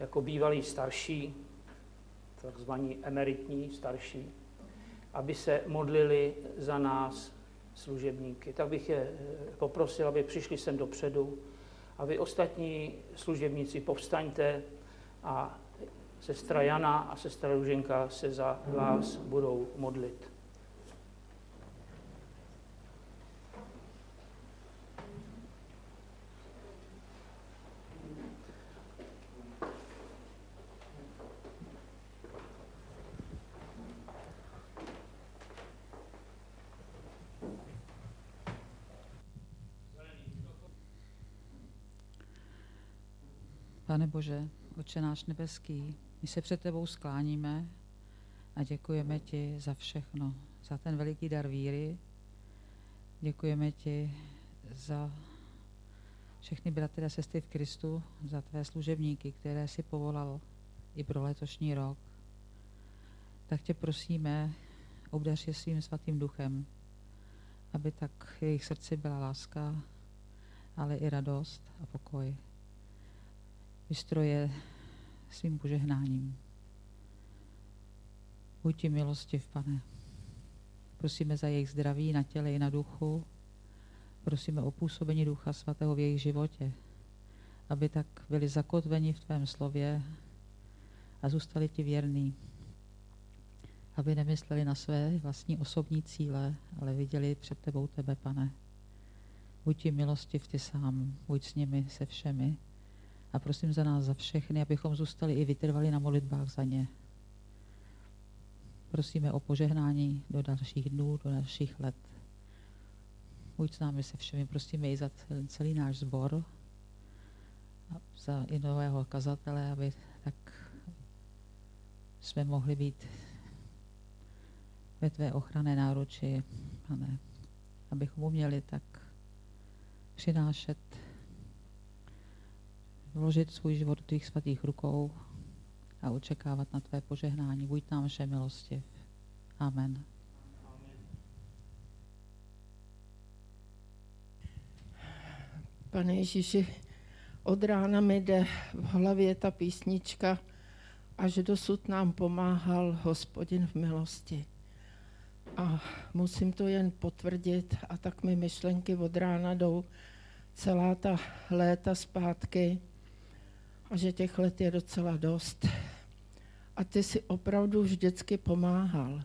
jako bývalí starší, takzvaní emeritní starší, aby se modlili za nás služebníky. Tak bych je eh, poprosil, aby přišli sem dopředu a vy ostatní služebníci povstaňte a sestra Jana a sestra Ruženka se za vás budou modlit. Pane Bože, Oče náš nebeský, my se před tebou skláníme a děkujeme ti za všechno, za ten veliký dar víry. Děkujeme ti za všechny bratry a sestry v Kristu, za tvé služebníky, které si povolal i pro letošní rok. Tak tě prosíme, obdař je svým svatým duchem, aby tak jejich srdci byla láska, ale i radost a pokoj vystroje svým požehnáním. Buď ti milostiv, pane. Prosíme za jejich zdraví na těle i na duchu. Prosíme o působení Ducha Svatého v jejich životě, aby tak byli zakotveni v tvém slově a zůstali ti věrní. Aby nemysleli na své vlastní osobní cíle, ale viděli před tebou tebe, pane. Buď ti milostiv ty sám, buď s nimi, se všemi. A prosím za nás, za všechny, abychom zůstali i vytrvali na modlitbách za ně. Prosíme o požehnání do dalších dnů, do dalších let. Buď s námi se všemi, prosíme i za celý náš sbor, za i nového kazatele, aby tak jsme mohli být ve tvé ochranné náruči, pane, abychom uměli tak přinášet vložit svůj život do tvých svatých rukou a očekávat na tvé požehnání. Buď nám vše milostiv. Amen. Pane Ježíši, od rána mi jde v hlavě ta písnička, až dosud nám pomáhal hospodin v milosti. A musím to jen potvrdit a tak mi myšlenky od rána jdou celá ta léta zpátky že těch let je docela dost. A ty si opravdu vždycky pomáhal.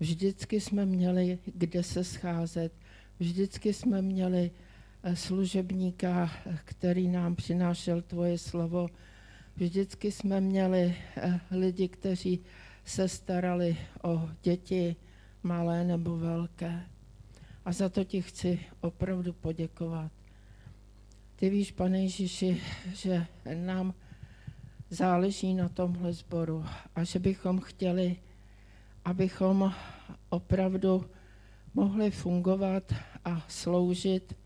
Vždycky jsme měli kde se scházet, vždycky jsme měli eh, služebníka, který nám přinášel tvoje slovo. Vždycky jsme měli eh, lidi, kteří se starali o děti, malé nebo velké. A za to ti chci opravdu poděkovat. Ty víš, pane Ježíši, že nám záleží na tomhle sboru a že bychom chtěli, abychom opravdu mohli fungovat a sloužit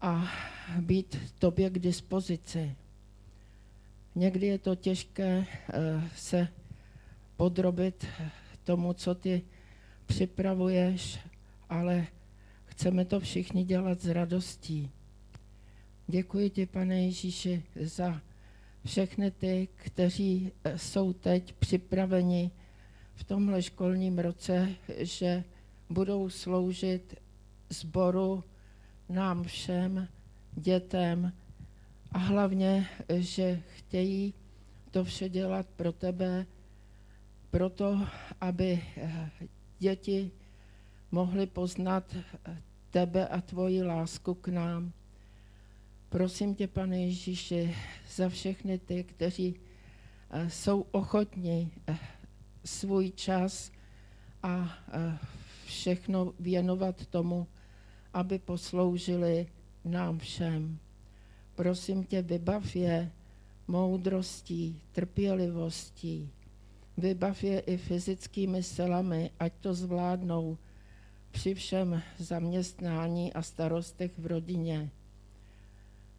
a být tobě k dispozici. Někdy je to těžké eh, se podrobit tomu, co ty připravuješ, ale chceme to všichni dělat s radostí. Děkuji ti, pane Ježíši, za všechny ty, kteří eh, jsou teď připraveni v tomhle školním roce, že budou sloužit sboru nám všem, dětem a hlavně, že chtějí to vše dělat pro tebe, proto, aby eh, děti mohly poznat eh, tebe a tvoji lásku k nám. Prosím tě, pane Ježíši, za všechny ty, kteří eh, jsou ochotní eh, svůj čas a eh, všechno věnovat tomu, aby posloužili nám všem. Prosím tě, vybav je moudrostí, trpělivostí, vybav je i fyzickými silami, ať to zvládnou při všem zaměstnání a starostech v rodině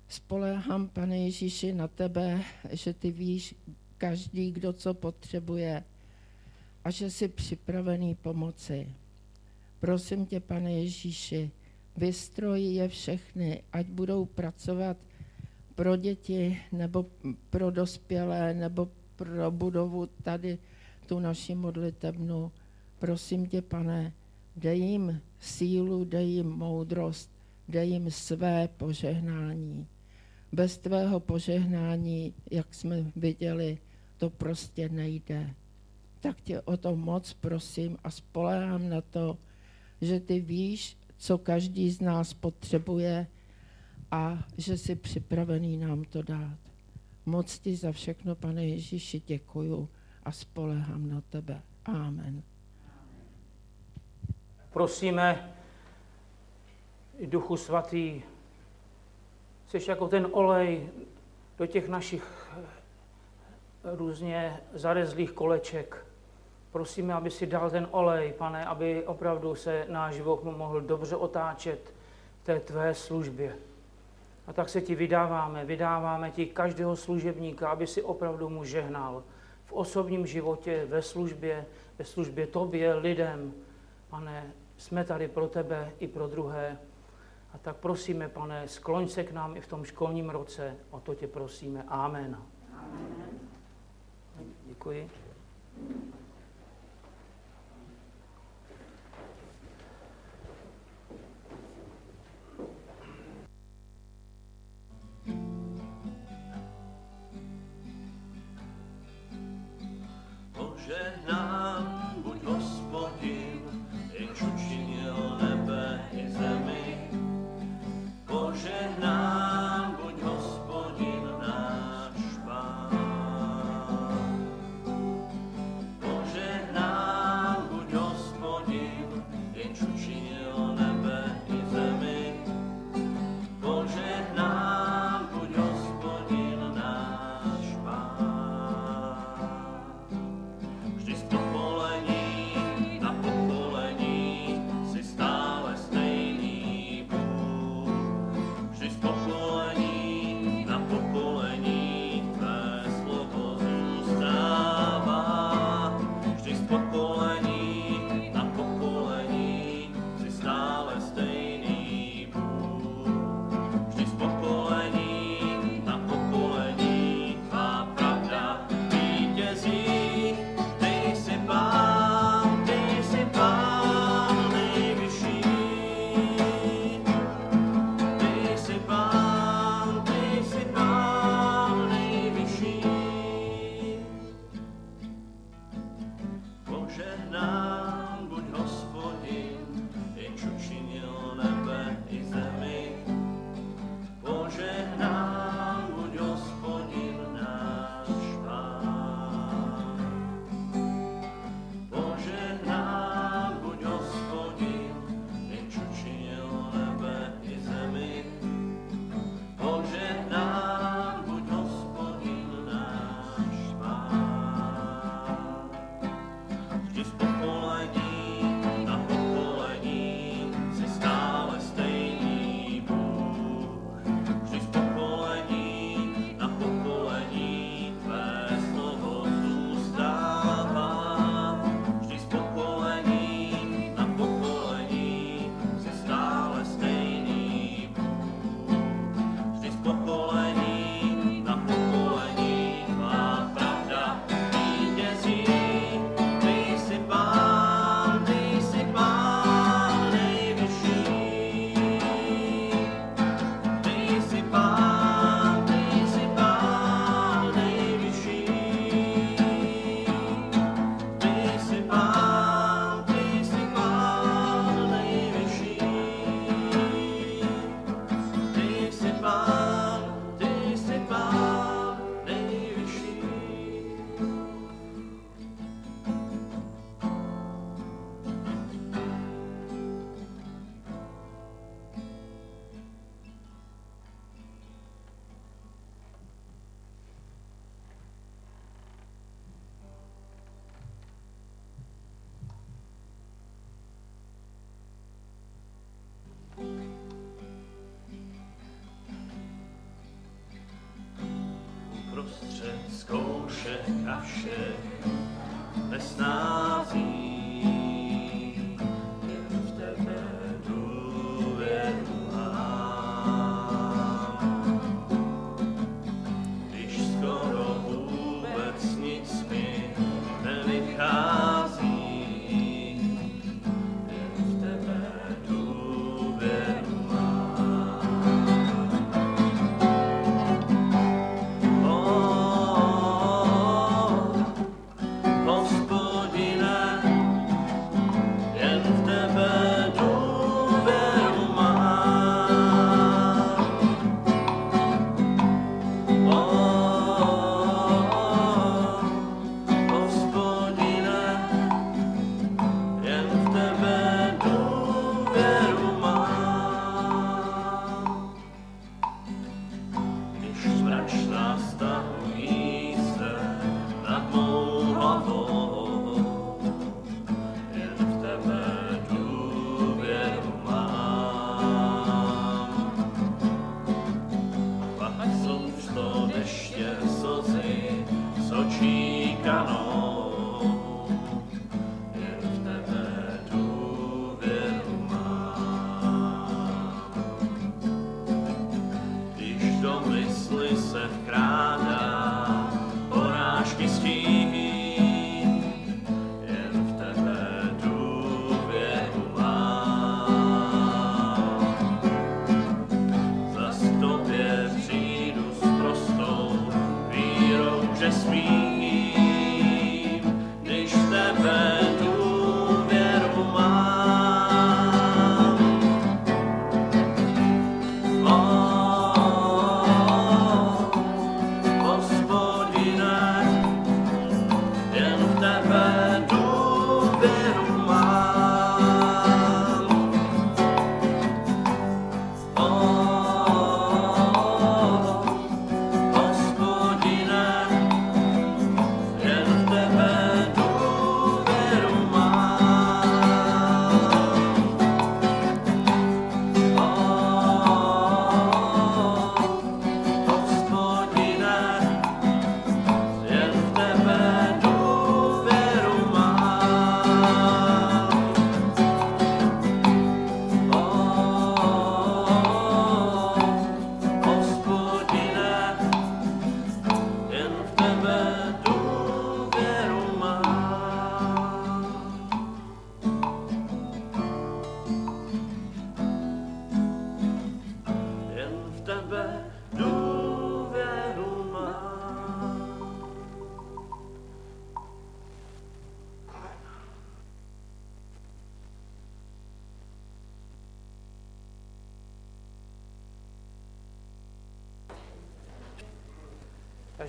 Spoléhám, pane Ježíši, na tebe, že ty víš každý, kdo co potřebuje a že jsi připravený pomoci. Prosím tě, pane Ježíši, vystroji je všechny, ať budou pracovat pro děti nebo pro dospělé nebo pro budovu tady tu naši modlitebnu. Prosím tě, pane, dej jim sílu, dej jim moudrost, dej jim své požehnání. Bez tvého požehnání, jak jsme viděli, to prostě nejde. Tak tě o to moc prosím a spolehám na to, že ty víš, co každý z nás potřebuje a že jsi připravený nám to dát. Moc ti za všechno, pane Ježíši, děkuju a spolehám na tebe. Amen. Prosíme, Duchu Svatý, jsi jako ten olej do těch našich různě zarezlých koleček. Prosíme, aby si dal ten olej, pane, aby opravdu se náš život mohl dobře otáčet v té tvé službě. A tak se ti vydáváme, vydáváme ti každého služebníka, aby si opravdu mu žehnal v osobním životě, ve službě, ve službě tobě, lidem. Pane, jsme tady pro tebe i pro druhé. A tak prosíme, pane, skloň se k nám i v tom školním roce, o to tě prosíme. Amen. Amen. Děkuji. Bože nám Yeah.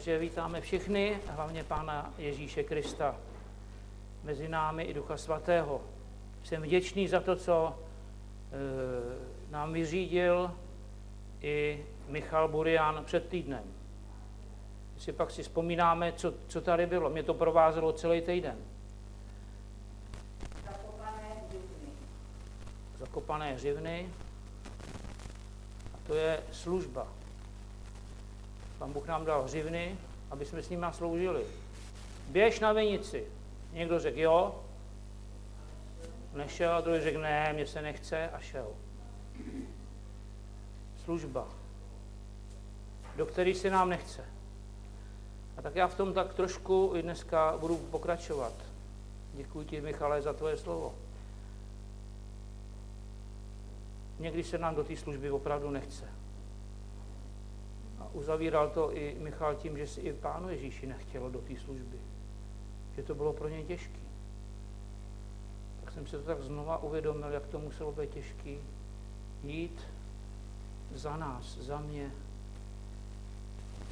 Takže vítáme všechny, hlavně Pána Ježíše Krista, mezi námi i Ducha Svatého. Jsem vděčný za to, co e, nám vyřídil i Michal Burian před týdnem. Si pak si vzpomínáme, co, co tady bylo. Mě to provázelo celý týden. Zakopané hřivny. A to je služba. Pan Bůh nám dal hřivny, aby jsme s nimi sloužili. Běž na vinici. Někdo řekl jo, nešel, a druhý řekl ne, mně se nechce a šel. Služba, do které se nám nechce. A tak já v tom tak trošku i dneska budu pokračovat. Děkuji ti, Michale, za tvoje slovo. Někdy se nám do té služby opravdu nechce. Uzavíral to i Michal tím, že si i pánu Ježíši nechtělo do té služby. Že to bylo pro něj těžké. Tak jsem si to tak znova uvědomil, jak to muselo být těžké jít za nás, za mě,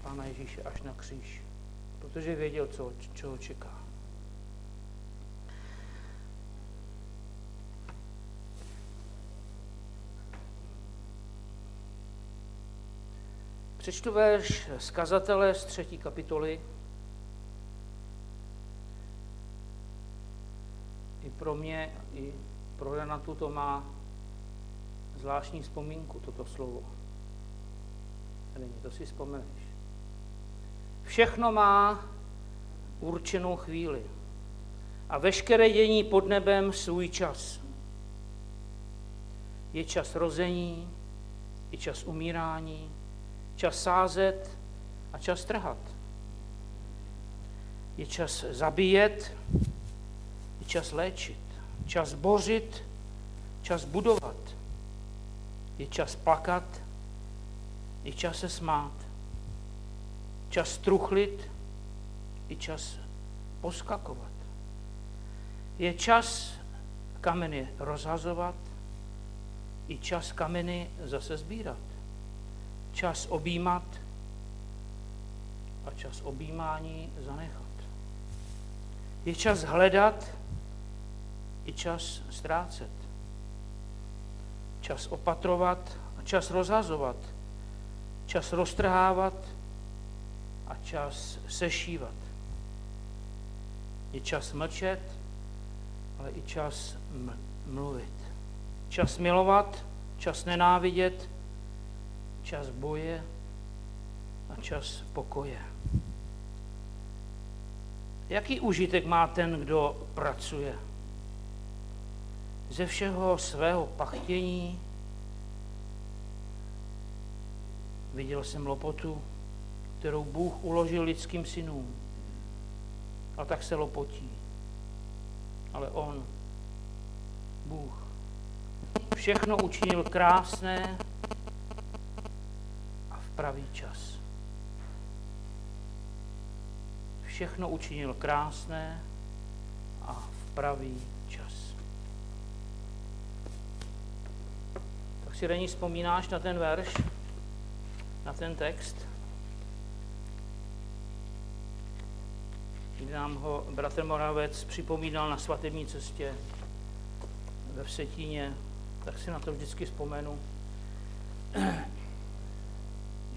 Pána Ježíše až na kříž. Protože věděl, co, čeho čeká. Přečtu verš z kazatele z třetí kapitoly. I pro mě, i pro Renatu to má zvláštní vzpomínku, toto slovo. Není, to si vzpomeneš. Všechno má určenou chvíli a veškeré dění pod nebem svůj čas. Je čas rození, je čas umírání, čas sázet a čas trhat. Je čas zabíjet, je čas léčit, čas bořit, čas budovat. Je čas plakat, je čas se smát, čas truchlit, i čas poskakovat. Je čas kameny rozhazovat, i čas kameny zase sbírat čas objímat a čas objímání zanechat. Je čas hledat i čas ztrácet. Čas opatrovat a čas rozhazovat. Čas roztrhávat a čas sešívat. Je čas mlčet, ale i čas mluvit. Čas milovat, čas nenávidět, čas boje a čas pokoje. Jaký užitek má ten, kdo pracuje? Ze všeho svého pachtění viděl jsem lopotu, kterou Bůh uložil lidským synům. A tak se lopotí. Ale on, Bůh, všechno učinil krásné pravý čas. Všechno učinil krásné a v pravý čas. Tak si Rení vzpomínáš na ten verš, na ten text? Kdy nám ho bratr Moravec připomínal na svatební cestě ve Vsetíně, tak si na to vždycky vzpomenu,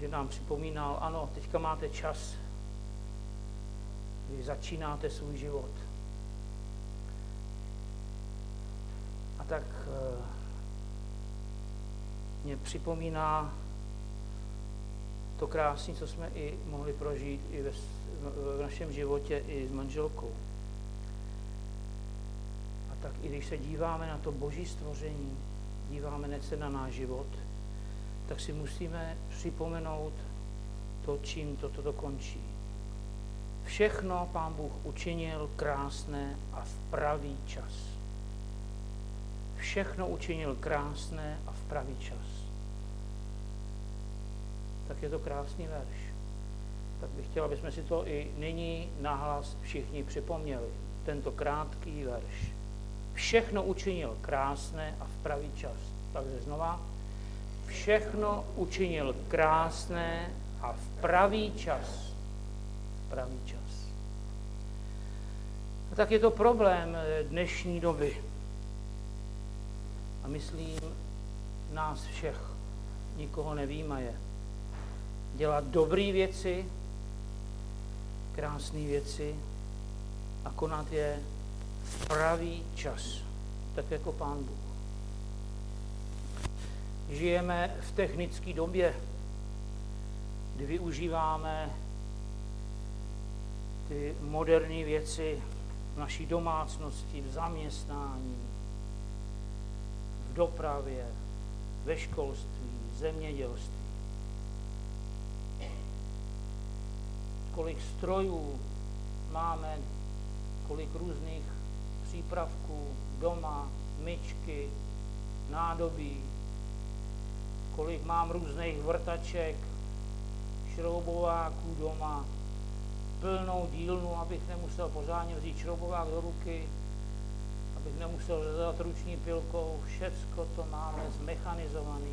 že nám připomínal, ano, teďka máte čas, kdy začínáte svůj život. A tak eh, mě připomíná to krásné, co jsme i mohli prožít i ve, v našem životě i s manželkou. A tak i když se díváme na to boží stvoření, díváme se na náš život, tak si musíme připomenout to, čím toto to končí. Všechno pán Bůh učinil krásné a v pravý čas. Všechno učinil krásné a v pravý čas. Tak je to krásný verš. Tak bych chtěl, aby jsme si to i nyní nahlas všichni připomněli. Tento krátký verš. Všechno učinil krásné a v pravý čas. Takže znova. Všechno učinil krásné a v pravý čas. V pravý čas. A tak je to problém dnešní doby. A myslím nás všech, nikoho nevýmaje. Dělat dobré věci, krásné věci a konat je v pravý čas, tak jako Pán Bůh. Žijeme v technické době, kdy využíváme ty moderní věci v naší domácnosti, v zaměstnání, v dopravě, ve školství, v zemědělství. Kolik strojů máme, kolik různých přípravků doma, myčky, nádobí, kolik mám různých vrtaček, šroubováků doma, plnou dílnu, abych nemusel pořádně vzít šroubovák do ruky, abych nemusel zadat ruční pilkou, všecko to máme zmechanizovaný.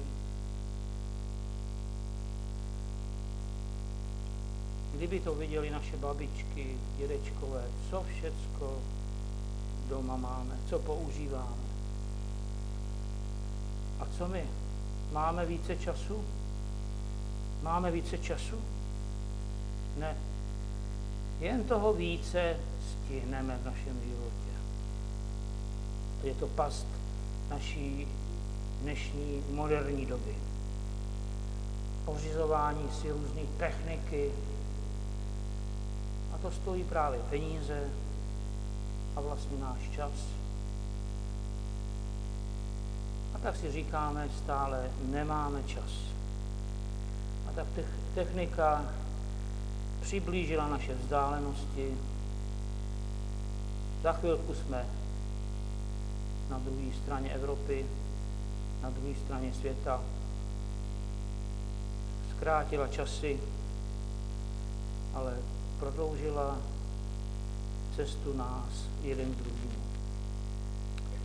Kdyby to viděli naše babičky, dědečkové, co všecko doma máme, co používáme. A co my? Máme více času? Máme více času? Ne. Jen toho více stihneme v našem životě. Je to past naší dnešní moderní doby. Pořizování si různých techniky. A to stojí právě peníze a vlastně náš čas. Tak si říkáme stále, nemáme čas. A tak technika přiblížila naše vzdálenosti. Za chvilku jsme na druhé straně Evropy, na druhé straně světa. Zkrátila časy, ale prodloužila cestu nás jeden k druhému.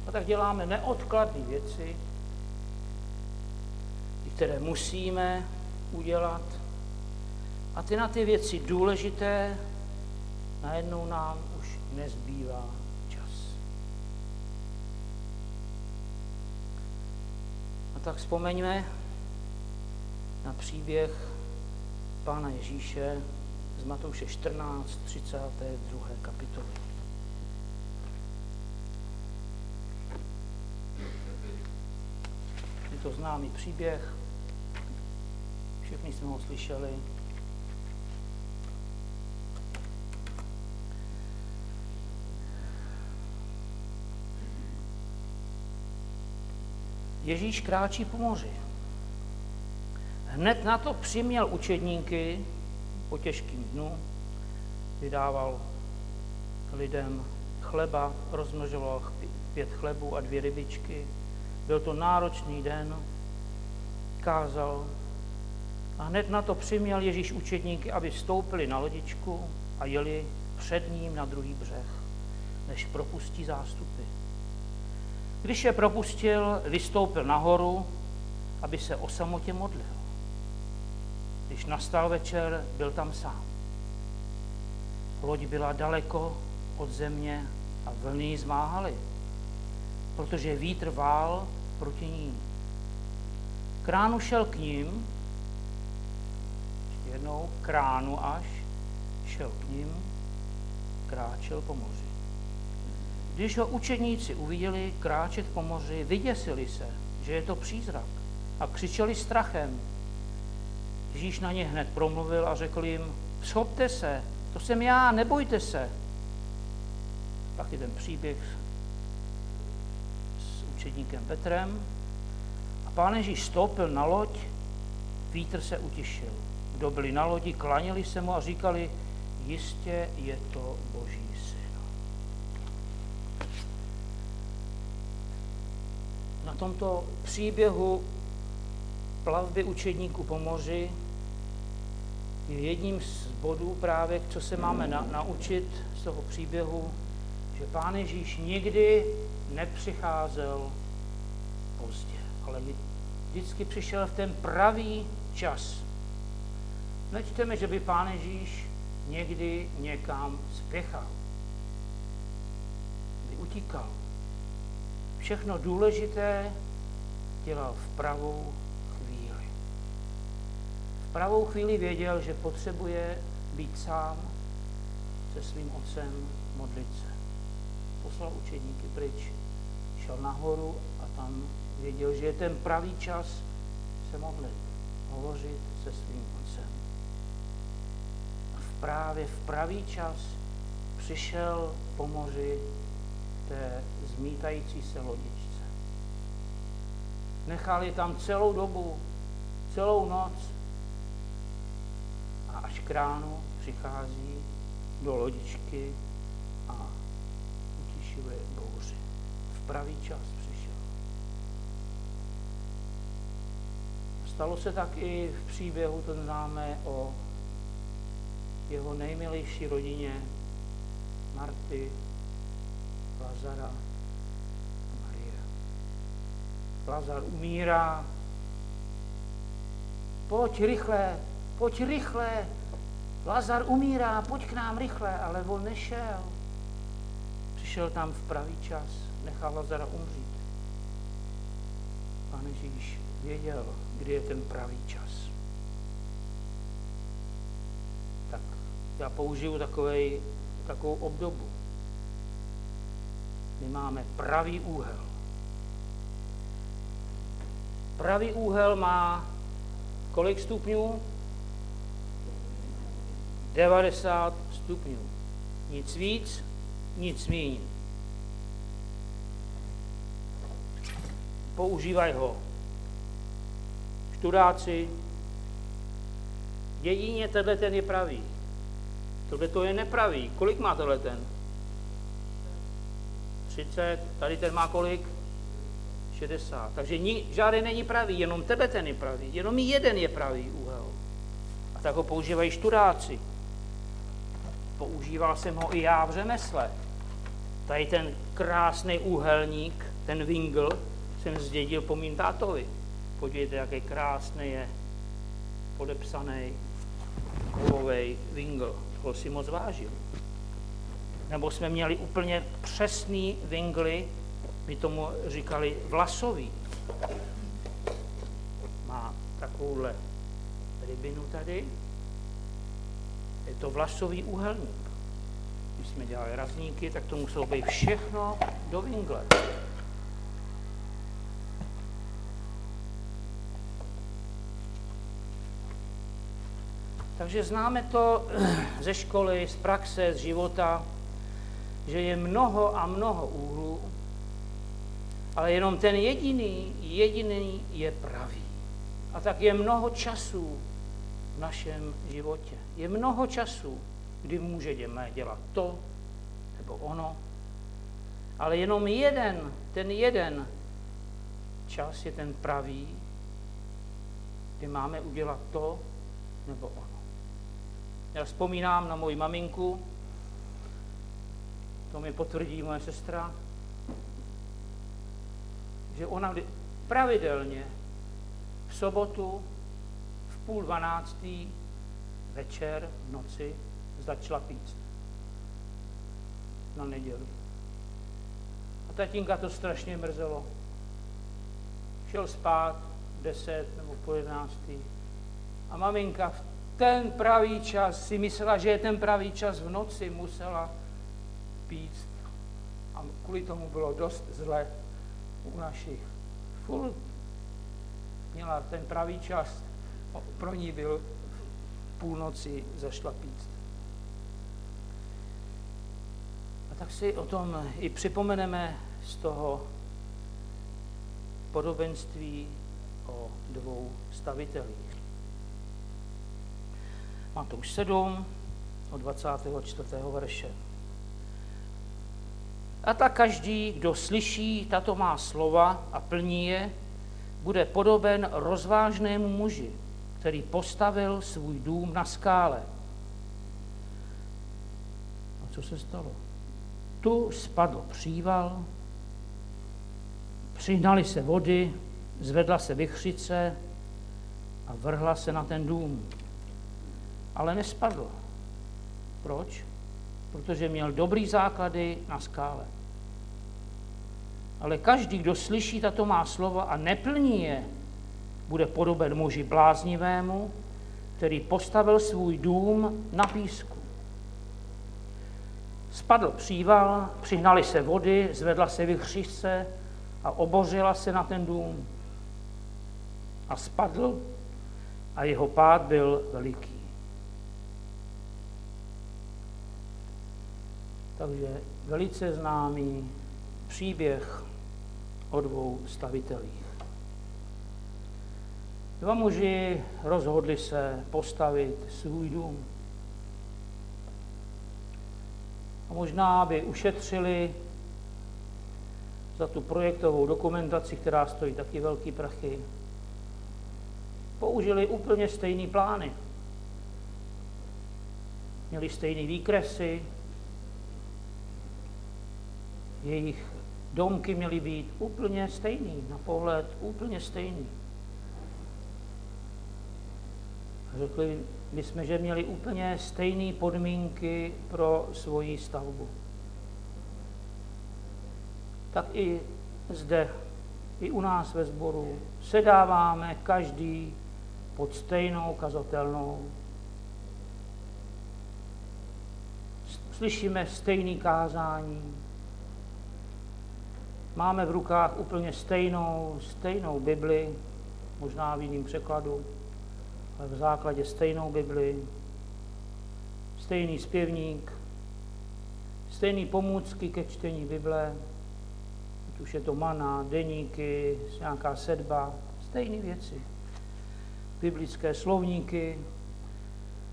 A tak děláme neodkladné věci, které musíme udělat. A ty na ty věci důležité najednou nám už nezbývá čas. A tak vzpomeňme na příběh Pána Ježíše z Matouše 14, 32. kapitoly. Je to známý příběh, všechny jsme ho slyšeli. Ježíš kráčí po moři. Hned na to přiměl učedníky po těžkým dnu, vydával lidem chleba, rozmnožoval pět chlebů a dvě rybičky. Byl to náročný den, kázal, a hned na to přiměl Ježíš učedníky, aby vstoupili na lodičku a jeli před ním na druhý břeh, než propustí zástupy. Když je propustil, vystoupil nahoru, aby se o samotě modlil. Když nastal večer, byl tam sám. Loď byla daleko od země a vlny ji zmáhaly, protože vítr vál proti ní. Kránu šel k ním, jednou, kránu až, šel k ním, kráčel po moři. Když ho učedníci uviděli kráčet po moři, vyděsili se, že je to přízrak a křičeli strachem. Ježíš na ně hned promluvil a řekl jim, schopte se, to jsem já, nebojte se. Pak je ten příběh s učedníkem Petrem. A pán Ježíš stoupil na loď, vítr se utišil. Kdo byli na lodi, klanili se mu a říkali, jistě je to Boží syn. Na tomto příběhu plavby učedníků po moři je jedním z bodů právě, co se máme na, naučit z toho příběhu, že Pán Ježíš nikdy nepřicházel pozdě, ale vždycky přišel v ten pravý čas. Nečteme, že by Pán Ježíš někdy někam spěchal, by utíkal. Všechno důležité dělal v pravou chvíli. V pravou chvíli věděl, že potřebuje být sám se svým otcem modlit se. Poslal učedníky pryč, šel nahoru a tam věděl, že je ten pravý čas se modlit, hovořit se svým otcem. Právě v pravý čas přišel po moři té zmítající se lodičce. Nechal je tam celou dobu, celou noc a až k ránu přichází do lodičky a utišuje bouři. V pravý čas přišel. Stalo se tak i v příběhu, to známe o jeho nejmilejší rodině Marty, Lazara a Marie. Lazar umírá. Pojď rychle, pojď rychle. Lazar umírá, pojď k nám rychle, ale on nešel. Přišel tam v pravý čas, nechal Lazara umřít. Pán Ježíš věděl, kdy je ten pravý čas. Já použiju takovej, takovou obdobu. My máme pravý úhel. Pravý úhel má kolik stupňů? 90 stupňů. Nic víc, nic míň. Používaj ho. Študáci, jedině tenhle ten je pravý. Tohle to je nepravý. Kolik má tenhle ten? 30, tady ten má kolik? 60. Takže ni, žádný není pravý, jenom tebe ten je pravý. Jenom jeden je pravý úhel. A tak ho používají študáci. Používal jsem ho i já v řemesle. Tady ten krásný úhelník, ten vingl, jsem zdědil po mým tátovi. Podívejte, jaký krásný je podepsaný kovový vingl. Toho si moc vážil. Nebo jsme měli úplně přesný vingly, my tomu říkali vlasový. Má takovouhle rybinu tady. Je to vlasový úhelník. Když jsme dělali razníky, tak to muselo být všechno do vingle. Takže známe to ze školy, z praxe, z života, že je mnoho a mnoho úhlů Ale jenom ten jediný, jediný je pravý. A tak je mnoho časů v našem životě. Je mnoho časů, kdy můžeme dělat to nebo ono, ale jenom jeden, ten jeden čas je ten pravý, kdy máme udělat to nebo ono. Já vzpomínám na moji maminku, to mi potvrdí moje sestra, že ona pravidelně v sobotu v půl dvanáctý večer v noci začala pít na neděli. A tatínka to strašně mrzelo. Šel spát v deset nebo po jedenáctý. A maminka v ten pravý čas si myslela, že je ten pravý čas v noci, musela pít. A kvůli tomu bylo dost zle u našich. Furt měla ten pravý čas, pro ní byl v půlnoci zašla pít. A tak si o tom i připomeneme z toho podobenství o dvou stavitelích. Matouš 7 od 24. verše. A tak každý, kdo slyší tato má slova a plní je, bude podoben rozvážnému muži, který postavil svůj dům na skále. A co se stalo? Tu spadl příval, přihnali se vody, zvedla se vychřice a vrhla se na ten dům. Ale nespadl. Proč? Protože měl dobrý základy na skále. Ale každý, kdo slyší tato má slova a neplní je, bude podoben muži bláznivému, který postavil svůj dům na písku. Spadl příval, přihnali se vody, zvedla se vychřice a obořila se na ten dům. A spadl a jeho pád byl veliký. Takže velice známý příběh o dvou stavitelích. Dva muži rozhodli se postavit svůj dům. A možná by ušetřili za tu projektovou dokumentaci, která stojí taky velký prachy, použili úplně stejný plány. Měli stejné výkresy, jejich domky měly být úplně stejný, na pohled úplně stejný. Řekli bychom, že měli úplně stejné podmínky pro svoji stavbu. Tak i zde, i u nás ve sboru, sedáváme každý pod stejnou kazatelnou. Slyšíme stejný kázání, Máme v rukách úplně stejnou, stejnou Bibli, možná v jiném překladu, ale v základě stejnou Bibli, stejný zpěvník, stejný pomůcky ke čtení Bible, ať už je to mana, deníky, nějaká sedba, stejné věci, biblické slovníky.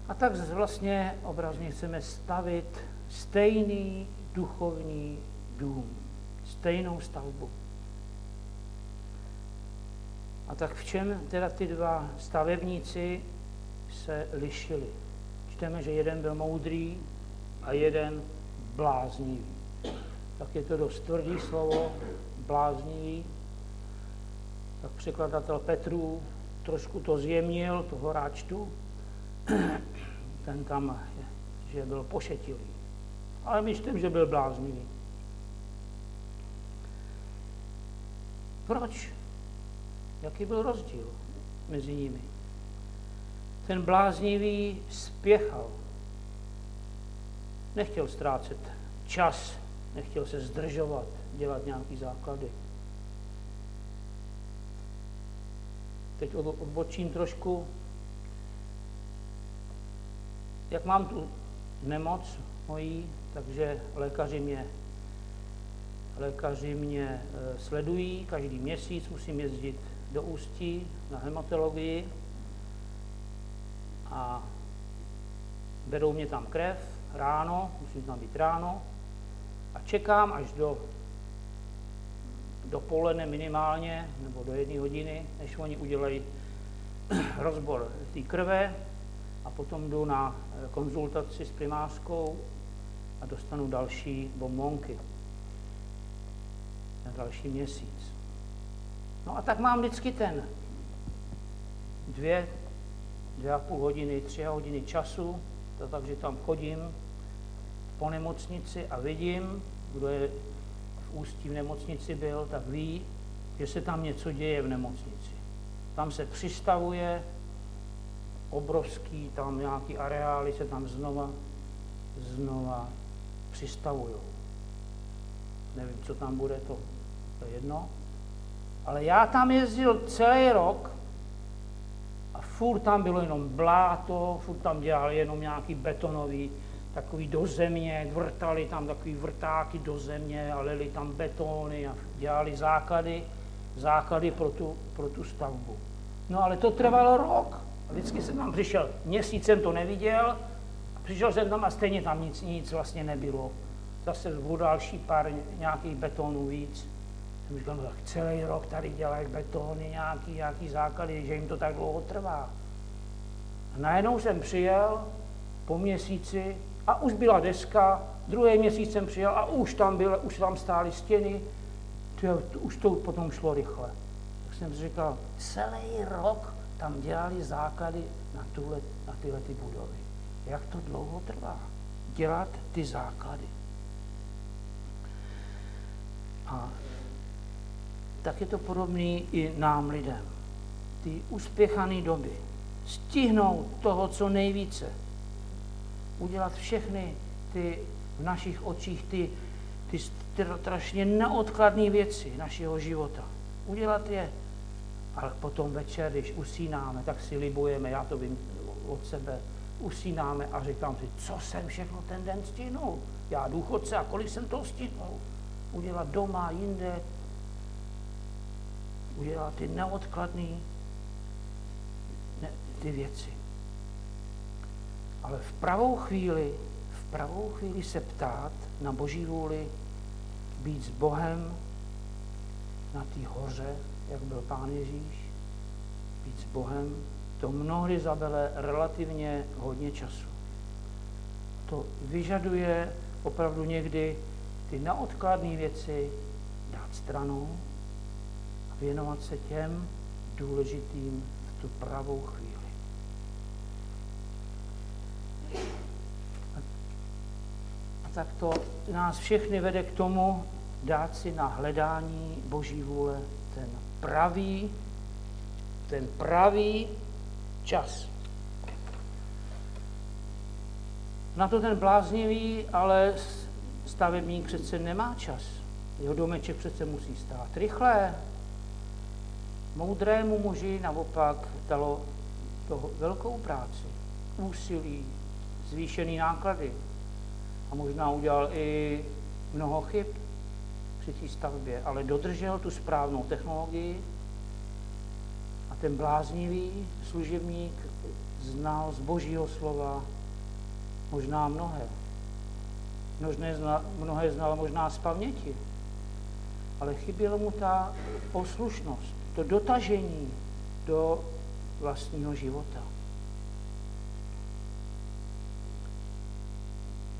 A tak vlastně obrazně chceme stavit stejný duchovní dům stejnou stavbu. A tak v čem teda ty dva stavebníci se lišili? Čteme, že jeden byl moudrý a jeden bláznivý. Tak je to dost tvrdý slovo, bláznivý. Tak překladatel Petru trošku to zjemnil, toho ráčtu. Ten tam, že byl pošetilý. Ale myslím, že byl bláznivý. Proč? Jaký byl rozdíl mezi nimi? Ten bláznivý spěchal. Nechtěl ztrácet čas, nechtěl se zdržovat, dělat nějaký základy. Teď odbočím trošku. Jak mám tu nemoc mojí, takže lékaři mě Lékaři mě eh, sledují, každý měsíc musím jezdit do Ústí na hematologii a berou mě tam krev ráno, musím tam být ráno a čekám až do dopoledne minimálně, nebo do jedné hodiny, než oni udělají rozbor té krve a potom jdu na eh, konzultaci s primářkou a dostanu další bombonky na další měsíc. No a tak mám vždycky ten dvě, dvě a půl hodiny, tři hodiny času, to takže tam chodím po nemocnici a vidím, kdo je v ústí v nemocnici byl, tak ví, že se tam něco děje v nemocnici. Tam se přistavuje obrovský, tam nějaký areály se tam znova, znova přistavují. Nevím, co tam bude, to, to je jedno. Ale já tam jezdil celý rok a furt tam bylo jenom bláto, furt tam dělali jenom nějaký betonový, takový do země, vrtali tam takový vrtáky do země a lili tam betony a dělali základy, základy pro tu, pro tu stavbu. No ale to trvalo rok. A vždycky jsem tam přišel, měsíc jsem to neviděl, a přišel jsem tam a stejně tam nic, nic vlastně nebylo. Zase o další pár nějakých betonů víc. Říkal, no tak celý rok tady dělají betony, nějaký, nějaký základy, že jim to tak dlouho trvá. A najednou jsem přijel po měsíci a už byla deska, druhý měsíc jsem přijel a už tam, byl, už tam stály stěny, to, už to potom šlo rychle. Tak jsem si říkal, celý rok tam dělali základy na, tuhle, na tyhle ty budovy. Jak to dlouho trvá? Dělat ty základy. A tak je to podobné i nám lidem. Ty uspěchané doby. Stihnout toho, co nejvíce. Udělat všechny ty v našich očích ty, ty strašně neodkladné věci našeho života. Udělat je. Ale potom večer, když usínáme, tak si libujeme, já to vím od sebe, usínáme a říkám si, co jsem všechno ten den stihnul. Já důchodce a kolik jsem toho stihnul. Udělat doma, jinde, udělat ty neodkladné ne, ty věci. Ale v pravou chvíli, v pravou chvíli se ptát na Boží vůli, být s Bohem na té hoře, jak byl Pán Ježíš, být s Bohem, to mnohdy zabere relativně hodně času. To vyžaduje opravdu někdy ty neodkladné věci dát stranou věnovat se těm důležitým v tu pravou chvíli. A tak to nás všechny vede k tomu dát si na hledání Boží vůle ten pravý, ten pravý čas. Na to ten bláznivý, ale stavebník přece nemá čas. Jeho domeček přece musí stát rychle. Moudrému muži naopak dalo toho velkou práci, úsilí, zvýšený náklady a možná udělal i mnoho chyb při té stavbě, ale dodržel tu správnou technologii a ten bláznivý služebník znal z božího slova možná mnohé. Mnohé, znal, mnohé znal možná z paměti, ale chyběla mu ta poslušnost, to dotažení do vlastního života.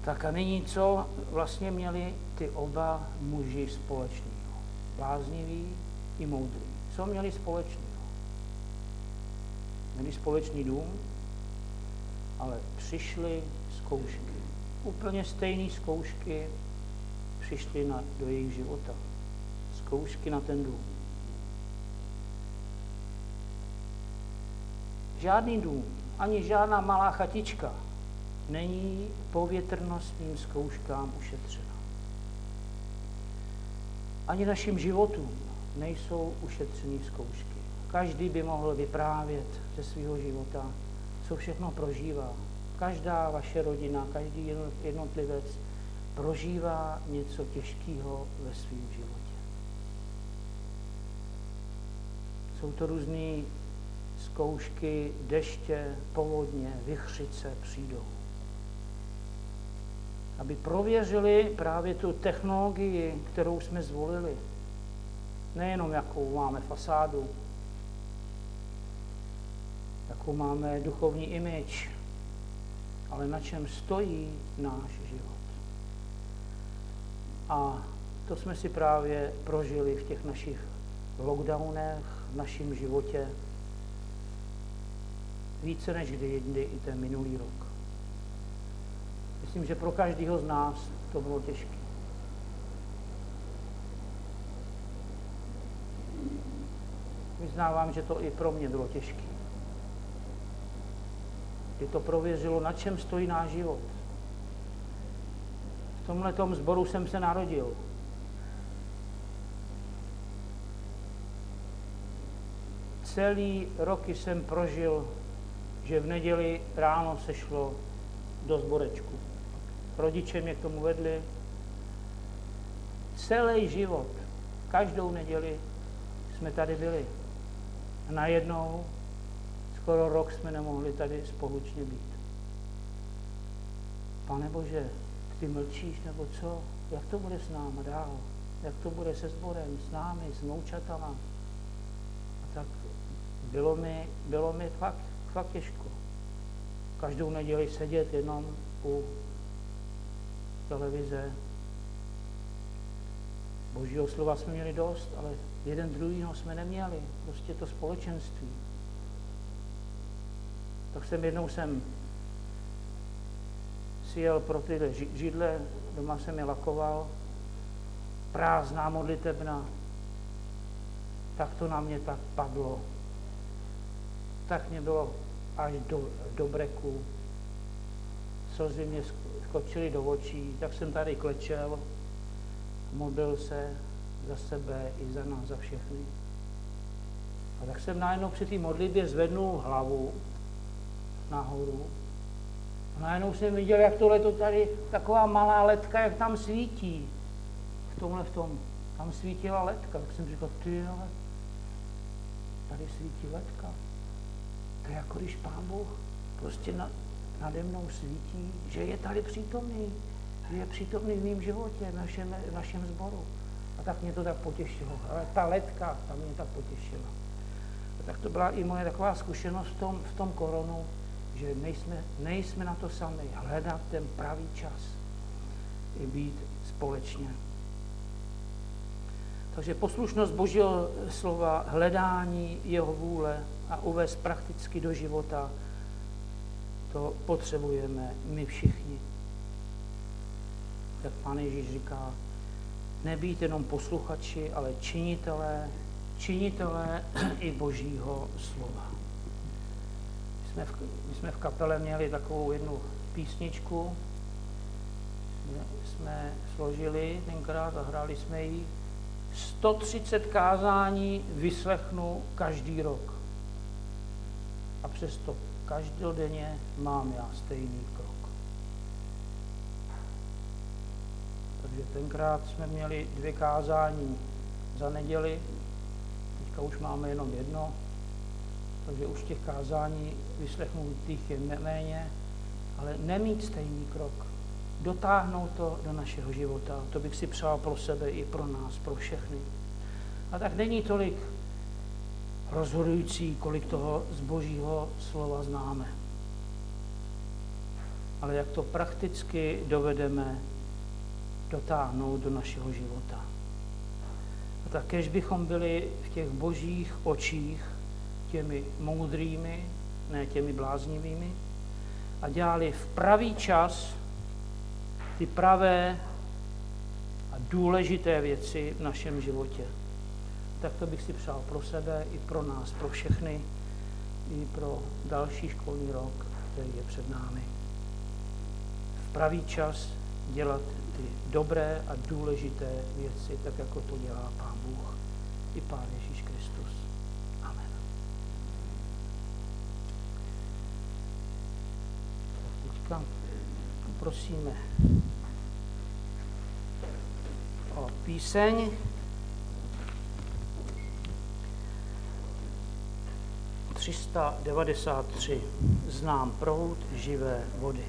Tak a nyní, co vlastně měli ty oba muži společného? Bláznivý i moudrý. Co měli společného? Měli společný dům, ale přišly zkoušky. Úplně stejné zkoušky přišly na, do jejich života. Zkoušky na ten dům. Žádný dům, ani žádná malá chatička není povětrnostním zkouškám ušetřena. Ani našim životům nejsou ušetřené zkoušky. Každý by mohl vyprávět ze svého života, co všechno prožívá. Každá vaše rodina, každý jednotlivec prožívá něco těžkého ve svém životě. Jsou to různé zkoušky, deště, povodně, vychřice přijdou. Aby prověřili právě tu technologii, kterou jsme zvolili. Nejenom jakou máme fasádu, jakou máme duchovní image, ale na čem stojí náš život. A to jsme si právě prožili v těch našich lockdownech, v našem životě, více než kdy jindy i ten minulý rok. Myslím, že pro každého z nás to bylo těžké. Vyznávám, že to i pro mě bylo těžké. Kdy to prověřilo, na čem stojí náš život. V tomhle sboru jsem se narodil. Celý roky jsem prožil, že v neděli ráno se šlo do zborečku. Rodiče mě k tomu vedli. Celý život, každou neděli jsme tady byli. A najednou skoro rok jsme nemohli tady spolučně být. Pane Bože, ty mlčíš nebo co? Jak to bude s náma dál? Jak to bude se sborem, s námi, s moučatama? A tak bylo mi, bylo mi fakt, fakt těžko. Každou neděli sedět jenom u televize. Božího slova jsme měli dost, ale jeden druhýho jsme neměli. Prostě to společenství. Tak jsem jednou jsem si jel pro tyhle židle, doma jsem je lakoval, prázdná modlitebna, tak to na mě tak padlo. Tak mě bylo až do, do breku. Slzy mě skočily do očí, tak jsem tady klečel, modlil se za sebe i za nás, za všechny. A tak jsem najednou při té modlitbě zvednul hlavu nahoru. A najednou jsem viděl, jak tohle to tady, taková malá letka, jak tam svítí. V tomhle v tom, tam svítila letka. Tak jsem říkal, ty ale tady svítí letka. To je jako když Pán Bůh prostě na, nade mnou svítí, že je tady přítomný, že je přítomný v mém životě, v našem, v našem sboru. A tak mě to tak potěšilo. Ale ta letka, ta mě tak potěšila. A tak to byla i moje taková zkušenost v tom, v tom koronu, že nejsme, nejsme na to sami. Hledat ten pravý čas i být společně. Takže poslušnost Božího slova, hledání jeho vůle a uvést prakticky do života, to potřebujeme my všichni. Jak Pán Ježíš říká, nebýt jenom posluchači, ale činitelé, činitelé i Božího slova. My jsme, v, my jsme v kapele měli takovou jednu písničku, jsme složili tenkrát a hráli jsme ji 130 kázání vyslechnu každý rok. A přesto každodenně mám já stejný krok. Takže tenkrát jsme měli dvě kázání za neděli, teďka už máme jenom jedno, takže už těch kázání vyslechnutých je méně, ale nemít stejný krok dotáhnout to do našeho života. To bych si přál pro sebe i pro nás, pro všechny. A tak není tolik rozhodující, kolik toho z božího slova známe. Ale jak to prakticky dovedeme dotáhnout do našeho života. A tak, kež bychom byli v těch božích očích těmi moudrými, ne těmi bláznivými, a dělali v pravý čas ty pravé a důležité věci v našem životě. Tak to bych si přál pro sebe i pro nás, pro všechny, i pro další školní rok, který je před námi. V pravý čas dělat ty dobré a důležité věci, tak jako to dělá Pán Bůh i Pán Ježíš Kristus. Amen. Teďka prosíme o píseň. Třista devadesát tři. Znám proud živé vody.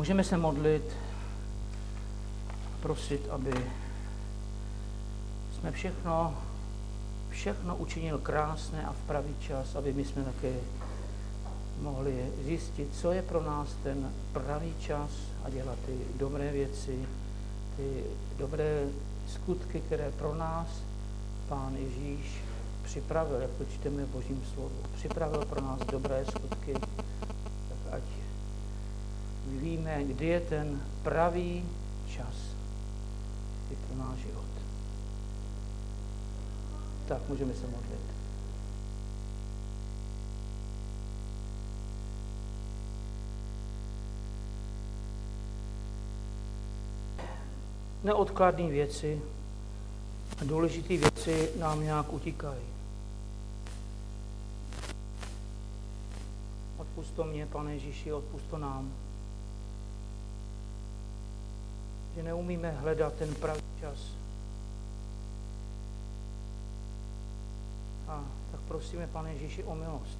Můžeme se modlit, prosit, aby jsme všechno, všechno učinil krásné a v pravý čas, aby my jsme také mohli zjistit, co je pro nás ten pravý čas a dělat ty dobré věci, ty dobré skutky, které pro nás Pán Ježíš připravil, jak to čteme v Božím slovu. Připravil pro nás dobré skutky, víme, kdy je ten pravý čas i pro náš život. Tak můžeme se modlit. Neodkladné věci a důležité věci nám nějak utíkají. Odpusto mě, pane Ježíši, odpusto nám. Že neumíme hledat ten pravý čas. A tak prosíme, pane Ježíši, o milost.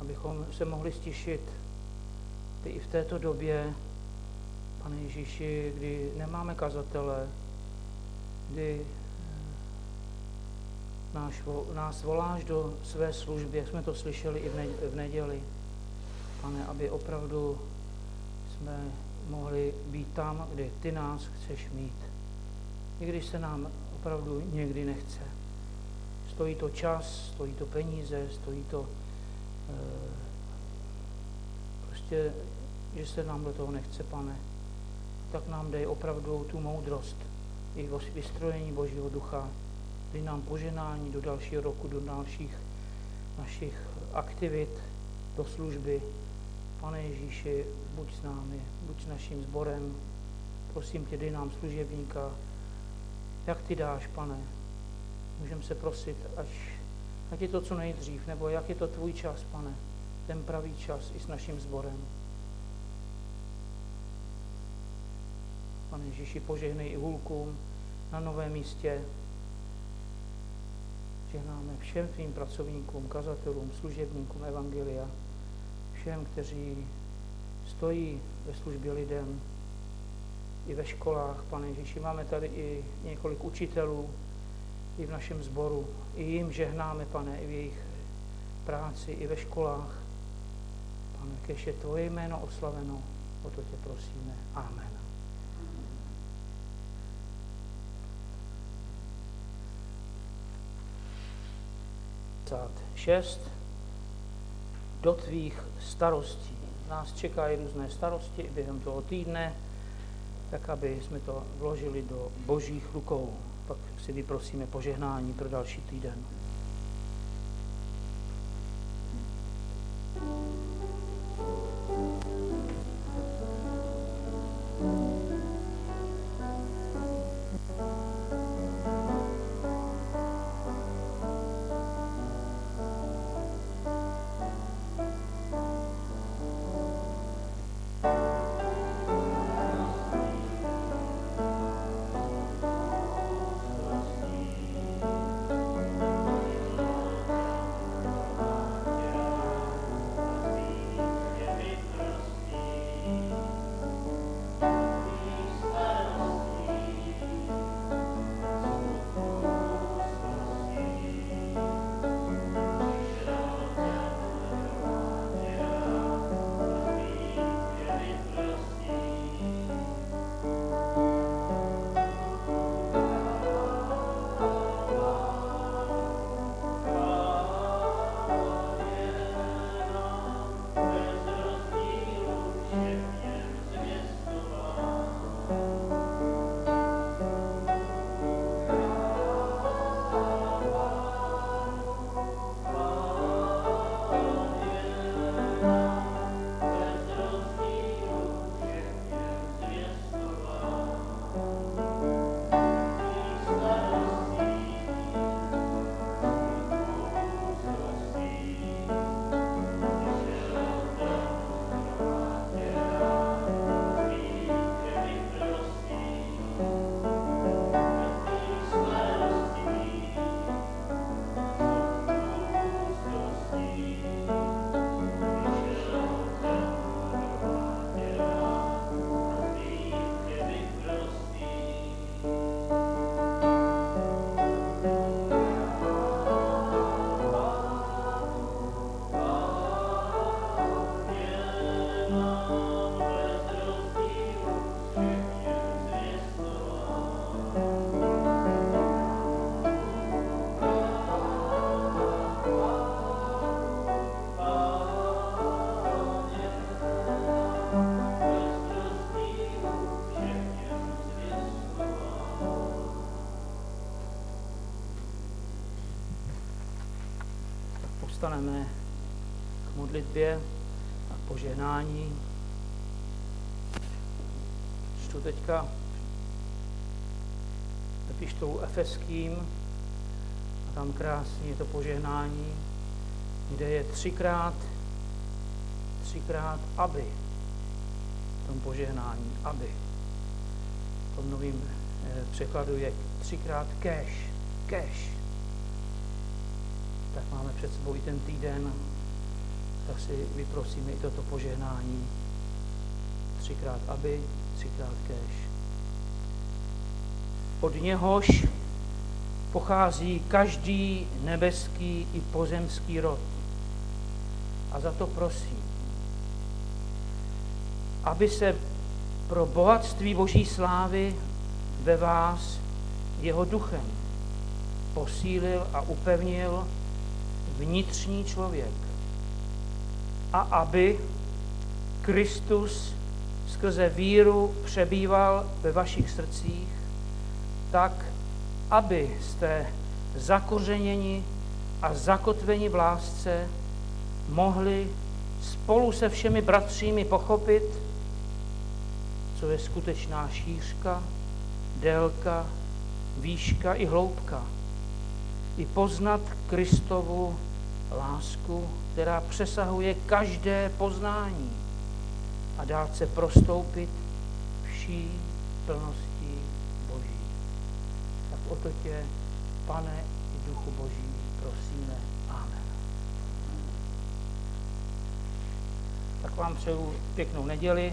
Abychom se mohli stišit ty i v této době, pane Ježíši, kdy nemáme kazatele, kdy eh, náš, nás voláš do své služby, jak jsme to slyšeli i v neděli. Pane, aby opravdu jsme mohli být tam, kde ty nás chceš mít. I když se nám opravdu někdy nechce. Stojí to čas, stojí to peníze, stojí to eh, prostě, že se nám do toho nechce, pane. Tak nám dej opravdu tu moudrost i vystrojení Božího ducha. Dej nám poženání do dalšího roku, do dalších našich aktivit, do služby. Pane Ježíši, buď s námi, buď s naším sborem. Prosím tě, dej nám služebníka. Jak ty dáš, pane? Můžeme se prosit, až, ať je to co nejdřív, nebo jak je to tvůj čas, pane? Ten pravý čas i s naším sborem. Pane Ježíši, požehnej i hulkům na novém místě. Žehnáme všem tvým pracovníkům, kazatelům, služebníkům Evangelia, všem, kteří stojí ve službě lidem, i ve školách, pane Ježíši. Máme tady i několik učitelů, i v našem sboru. I jim žehnáme, pane, i v jejich práci, i ve školách. Pane, kež je tvoje jméno oslaveno, o to tě prosíme. Amen. šest do tvých starostí. Nás čekají různé starosti během toho týdne, tak aby jsme to vložili do božích rukou. Pak si vyprosíme požehnání pro další týden. Povstaneme k modlitbě a k požehnání. čtu teďka epištolu Efeským a tam krásně je to požehnání, kde je třikrát, třikrát aby. V tom požehnání aby. V tom novým eh, překladu je třikrát cash, cash. Tak máme před sebou i ten týden, tak si vyprosíme i toto požehnání. Třikrát aby, třikrát cash. Od něhož pochází každý nebeský i pozemský rod. A za to prosím, aby se pro bohatství Boží slávy ve vás jeho duchem posílil a upevnil vnitřní člověk. A aby Kristus skrze víru přebýval ve vašich srdcích, tak, abyste zakořeněni a zakotveni v lásce mohli spolu se všemi bratřími pochopit, co je skutečná šířka, délka, výška i hloubka. I poznat Kristovu lásku, která přesahuje každé poznání a dát se prostoupit vší plností Boží. Tak o to tě, pane i duchu Boží, prosíme. Amen. Tak vám přeju pěknou neděli.